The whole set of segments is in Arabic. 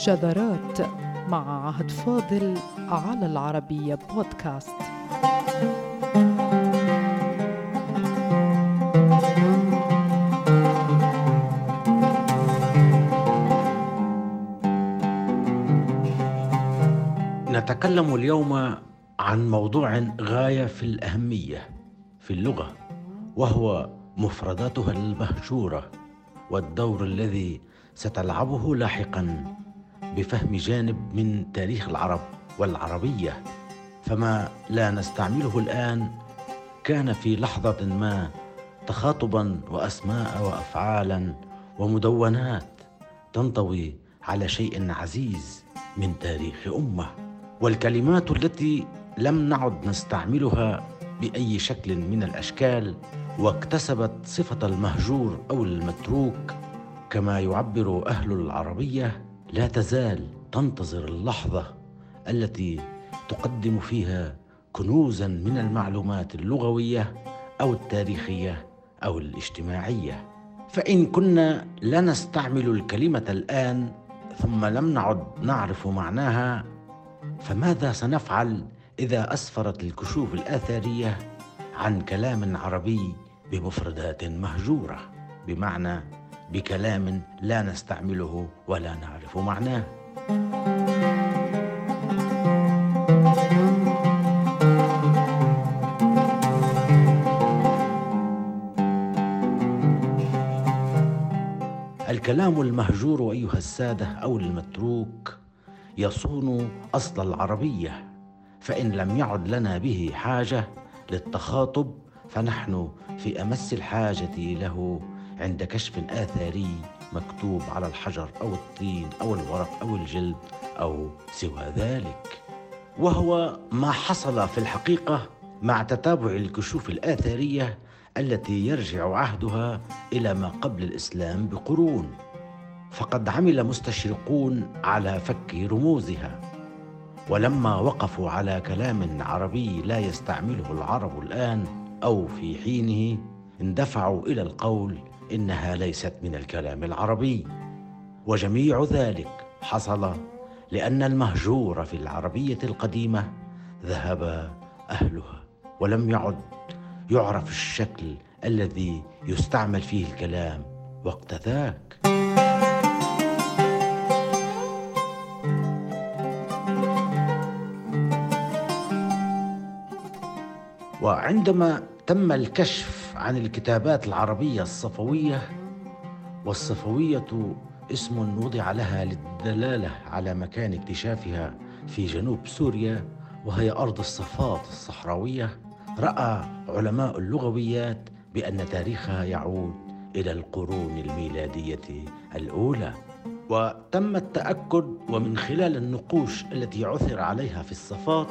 شذرات مع عهد فاضل على العربية بودكاست. نتكلم اليوم عن موضوع غاية في الأهمية في اللغة وهو مفرداتها المهجورة والدور الذي ستلعبه لاحقا. بفهم جانب من تاريخ العرب والعربية فما لا نستعمله الآن كان في لحظة ما تخاطبا وأسماء وافعالا ومدونات تنطوي على شيء عزيز من تاريخ أمة. والكلمات التي لم نعد نستعملها بأي شكل من الأشكال واكتسبت صفة المهجور أو المتروك كما يعبر أهل العربية لا تزال تنتظر اللحظة التي تقدم فيها كنوزا من المعلومات اللغوية أو التاريخية أو الاجتماعية. فإن كنا لا نستعمل الكلمة الآن ثم لم نعد نعرف معناها فماذا سنفعل إذا أسفرت الكشوف الاثريه عن كلام عربي بمفردات مهجورة؟ بمعنى بكلام لا نستعمله ولا نعرف معناه. الكلام المهجور أيها السادة أو المتروك يصون أصل العربية فإن لم يعد لنا به حاجة للتخاطب فنحن في أمس الحاجة له عند كشف آثاري مكتوب على الحجر أو الطين أو الورق أو الجلد أو سوى ذلك. وهو ما حصل في الحقيقة مع تتابع الكشوف الآثارية التي يرجع عهدها إلى ما قبل الإسلام بقرون. فقد عمل مستشرقون على فك رموزها. ولما وقفوا على كلام عربي لا يستعمله العرب الآن أو في حينه اندفعوا إلى القول إنها ليست من الكلام العربي. وجميع ذلك حصل لأن المهجور في العربية القديمة ذهب أهلها ولم يعد يعرف الشكل الذي يستعمل فيه الكلام وقت ذاك. وعندما تم الكشف عن الكتابات العربية الصفوية والصفوية اسم وضع لها للدلالة على مكان اكتشافها في جنوب سوريا وهي أرض الصفات الصحراوية. رأى علماء اللغويات بأن تاريخها يعود إلى القرون الميلادية الأولى. وتم التأكد ومن خلال النقوش التي عثر عليها في الصفات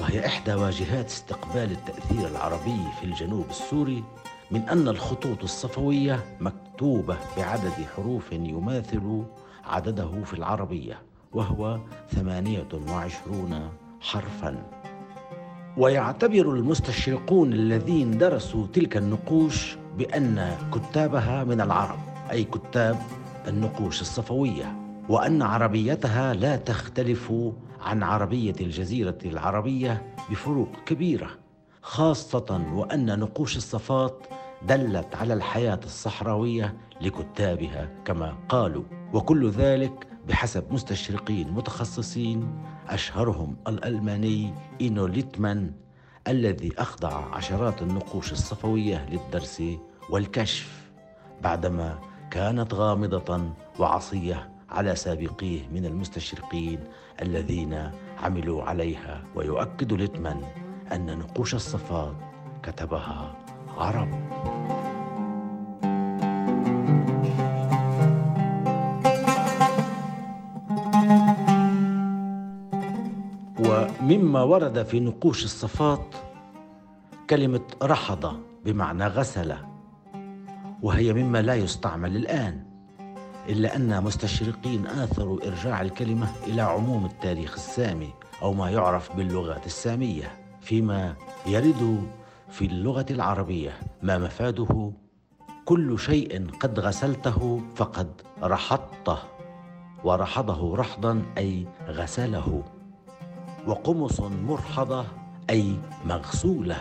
وهي إحدى واجهات استقبال التأثير العربي في الجنوب السوري من أن الخطوط الصفوية مكتوبة بعدد حروف يماثل عدده في العربية وهو ثمانية وعشرون حرفا. ويعتبر المستشرقون الذين درسوا تلك النقوش بأن كتابها من العرب أي كتاب النقوش الصفوية. وأن عربيتها لا تختلف عن عربية الجزيرة العربية بفروق كبيرة خاصة وأن نقوش الصفات دلت على الحياة الصحراوية لكتابها كما قالوا. وكل ذلك بحسب مستشرقين متخصصين أشهرهم الألماني إينو ليتمان الذي أخضع عشرات النقوش الصفوية للدرس والكشف بعدما كانت غامضة وعصية على سابقيه من المستشرقين الذين عملوا عليها ويؤكد ليتمان أن نقوش الصفات كتبها عرب. ومما ورد في نقوش الصفات كلمة رحض بمعنى غسل وهي مما لا يستعمل الآن. إلا أن مستشرقين آثروا إرجاع الكلمة إلى عموم التاريخ السامي أو ما يعرف باللغات السامية فيما يرد في اللغة العربية ما مفاده كل شيء قد غسلته فقد رحضته ورحضه رحضا أي غسله وقمص مرحضة أي مغسولة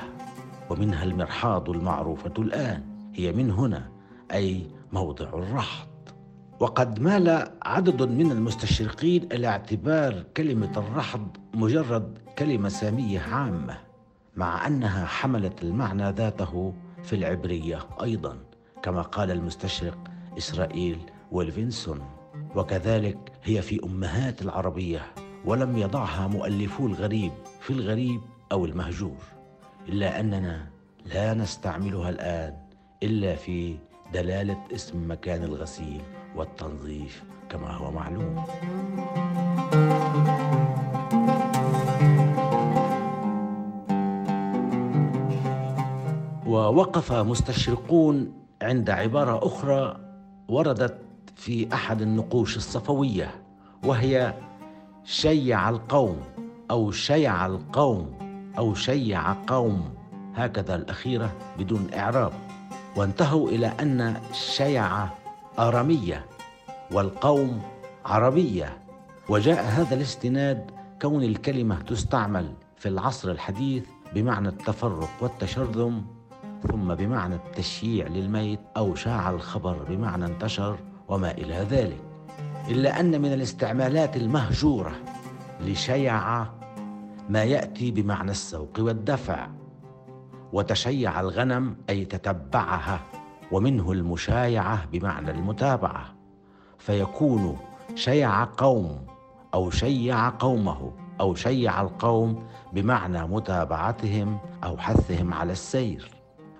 ومنها المرحاض المعروفة الآن هي من هنا أي موضع الرحض. وقد مال عدد من المستشرقين إلى اعتبار كلمة الرحض مجرد كلمة سامية عامة مع أنها حملت المعنى ذاته في العبرية أيضا كما قال المستشرق إسرائيل ويلفينسون. وكذلك هي في أمهات العربية ولم يضعها مؤلفو الغريب في الغريب أو المهجور إلا أننا لا نستعملها الآن إلا في دلالة اسم مكان الغسيل. والتنظيف كما هو معلوم. ووقف مستشرقون عند عبارة أخرى وردت في أحد النقوش الصفوية وهي شيع القوم أو شيع القوم أو شيع قوم. هكذا الأخيرة بدون إعراب. وانتهوا إلى أن شيع آرامية والقوم عربية وجاء هذا الاستناد كون الكلمة تستعمل في العصر الحديث بمعنى التفرق والتشرذم ثم بمعنى التشييع للميت أو شاع الخبر بمعنى انتشر وما إلى ذلك. إلا أن من الاستعمالات المهجورة لشيع ما يأتي بمعنى السوق والدفع وتشيع الغنم أي تتبعها. ومنه المشايعة بمعنى المتابعة فيكون شيع قوم أو شيع قومه أو شيع القوم بمعنى متابعتهم أو حثهم على السير.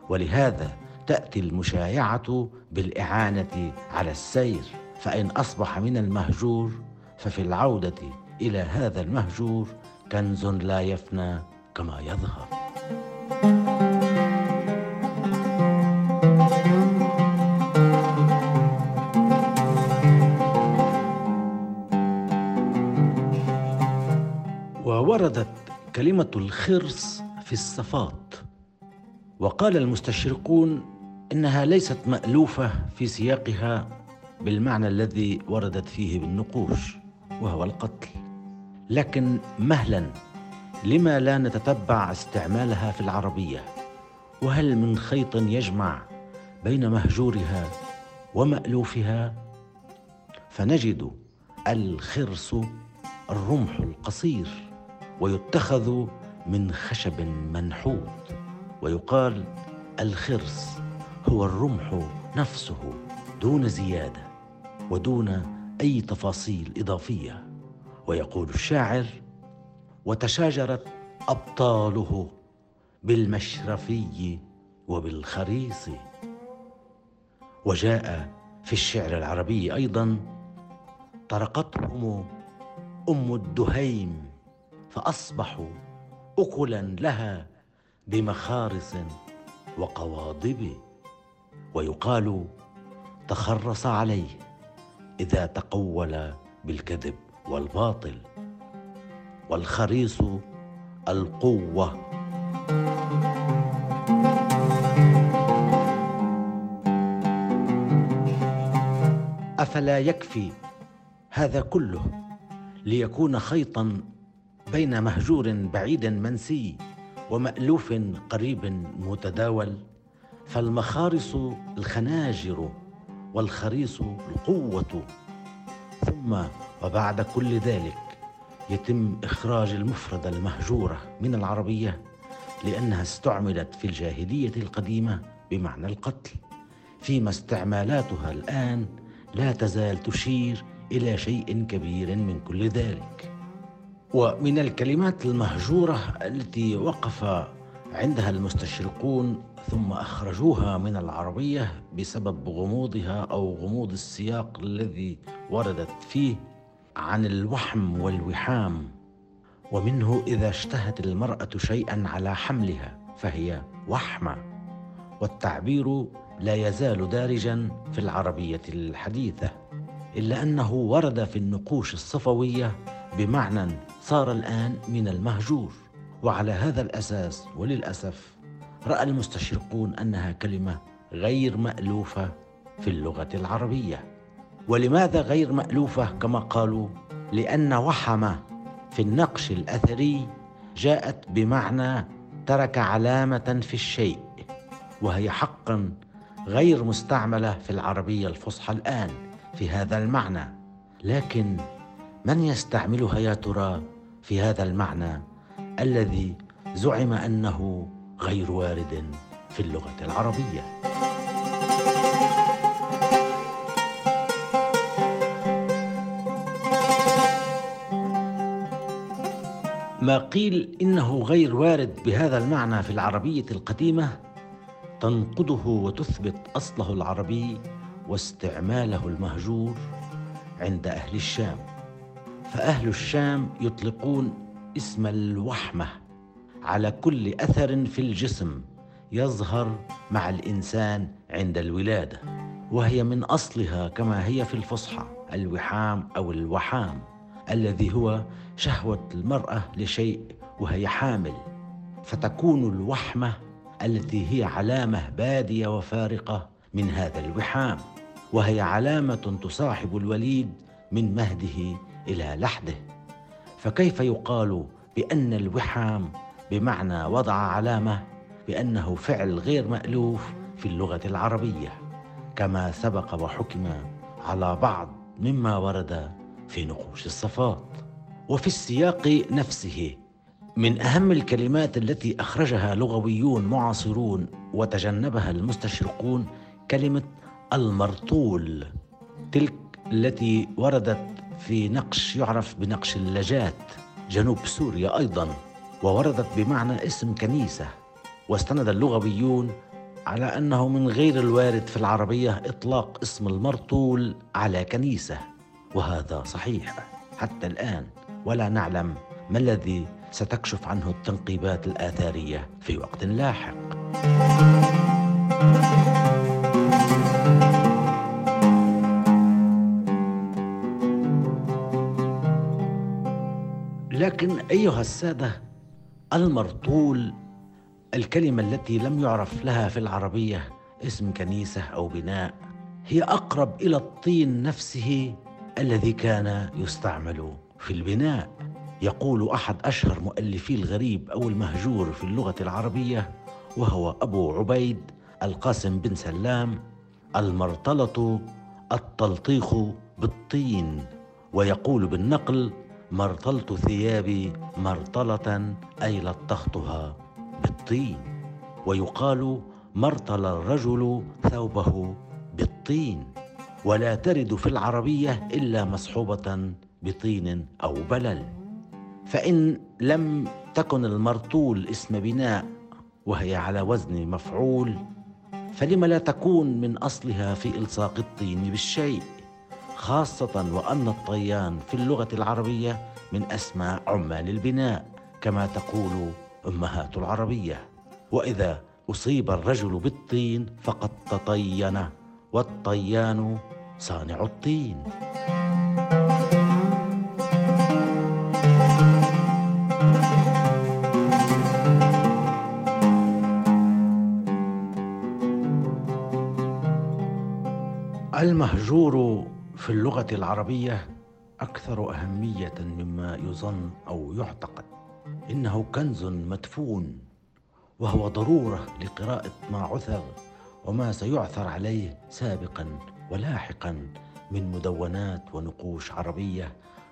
ولهذا تأتي المشايعة بالإعانة على السير فإن أصبح من المهجور ففي العودة إلى هذا المهجور كنز لا يفنى كما يظهر. كلمة الخرس في الصفات. وقال المستشرقون إنها ليست مألوفة في سياقها بالمعنى الذي وردت فيه بالنقوش وهو القتل. لكن مهلا لما لا نتتبع استعمالها في العربية؟ وهل من خيط يجمع بين مهجورها ومألوفها؟ فنجد الخرس الرمح القصير. ويتخذ من خشب منحوت ويقال الخرس هو الرمح نفسه دون زيادة ودون أي تفاصيل إضافية. ويقول الشاعر وتشاجرت أبطاله بالمشرفي وبالخريص. وجاء في الشعر العربي أيضا طرقتهم أم الدهيم فأصبحوا اكلا لها بمخارص وقواضب. ويقال تخرص عليه إذا تقول بالكذب والباطل والخريص القوة. أفلا يكفي هذا كله ليكون خيطا بين مهجور بعيد منسي ومألوف قريب متداول فالمخارص الخناجر والخريص القوة. ثم وبعد كل ذلك يتم إخراج المفردة المهجورة من العربية لأنها استعملت في الجاهلية القديمة بمعنى القتل فيما استعمالاتها الآن لا تزال تشير إلى شيء كبير من كل ذلك. ومن الكلمات المهجورة التي وقف عندها المستشرقون ثم أخرجوها من العربية بسبب غموضها أو غموض السياق الذي وردت فيه عن الوحم والوحام. ومنه إذا اشتهت المرأة شيئا على حملها فهي وحمة. والتعبير لا يزال دارجا في العربية الحديثة إلا أنه ورد في النقوش الصفوية بمعنى صار الآن من المهجور. وعلى هذا الأساس وللأسف رأى المستشرقون أنها كلمة غير مألوفة في اللغة العربية. ولماذا غير مألوفة كما قالوا؟ لأن وحم في النقش الأثري جاءت بمعنى ترك علامة في الشيء وهي حقا غير مستعملة في العربية الفصحى الآن في هذا المعنى. لكن من يستعملها يا ترى في هذا المعنى الذي زعم أنه غير وارد في اللغة العربية؟ ما قيل إنه غير وارد بهذا المعنى في العربية القديمة تنقضه وتثبت أصله العربي واستعماله المهجور عند أهل الشام. فأهل الشام يطلقون اسم الوحمة على كل أثر في الجسم يظهر مع الإنسان عند الولادة وهي من أصلها كما هي في الفصحى الوحام أو الوحام الذي هو شهوة المرأة لشيء وهي حامل. فتكون الوحمة التي هي علامة بادية وفارقة من هذا الوحام وهي علامة تصاحب الوليد من مهده إلى لحده. فكيف يقال بأن الوحام بمعنى وضع علامة بأنه فعل غير مألوف في اللغة العربية كما سبق وحكم على بعض مما ورد في نقوش الصفات. وفي السياق نفسه من أهم الكلمات التي أخرجها لغويون معاصرون وتجنبها المستشرقون كلمة المرطول تلك التي وردت في نقش يعرف بنقش اللجات. جنوب سوريا أيضا ووردت بمعنى اسم كنيسة. واستند اللغويون على أنه من غير الوارد في العربية إطلاق اسم المرطول على كنيسة. وهذا صحيح حتى الآن ولا نعلم ما الذي ستكشف عنه التنقيبات الآثارية في وقت لاحق. لكن أيها السادة المرطول الكلمة التي لم يعرف لها في العربية اسم كنيسة أو بناء هي أقرب إلى الطين نفسه الذي كان يستعمل في البناء. يقول أحد أشهر مؤلفي الغريب أو المهجور في اللغة العربية وهو أبو عبيد القاسم بن سلام المرطله التلطيخ بالطين ويقول بالنقل مرطلت ثيابي مرطلة أي لطختها بالطين. ويقال مرطل الرجل ثوبه بالطين. ولا ترد في العربية إلا مصحوبة بطين أو بلل. فإن لم تكن المرطول اسم بناء وهي على وزن مفعول فلم لا تكون من أصلها في إلصاق الطين بالشيء. خاصة وأن الطيان في اللغة العربية من أسماء عمال البناء كما تقول أمهات العربية. وإذا أصيب الرجل بالطين فقد تطين والطيان صانع الطين. المهجور في اللغة العربية أكثر أهمية مما يظن أو يعتقد. إنه كنز مدفون وهو ضرورة لقراءة ما عثر وما سيعثر عليه سابقا ولاحقا من مدونات ونقوش عربية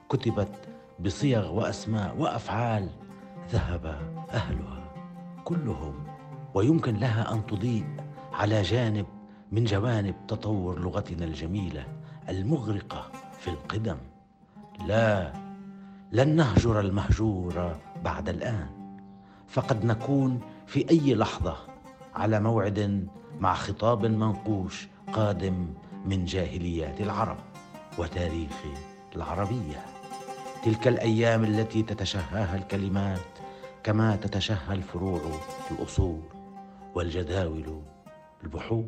كتبت بصيغ وأسماء وأفعال ذهب أهلها كلهم. ويمكن لها أن تضيء على جانب من جوانب تطور لغتنا الجميلة. المغرقة في القدم. لا لن نهجر المهجور بعد الآن. فقد نكون في أي لحظة على موعد مع خطاب منقوش قادم من جاهليات العرب وتاريخ العربية. تلك الأيام التي تتشهاها الكلمات كما تتشهى الفروع الأصول والجداول البحور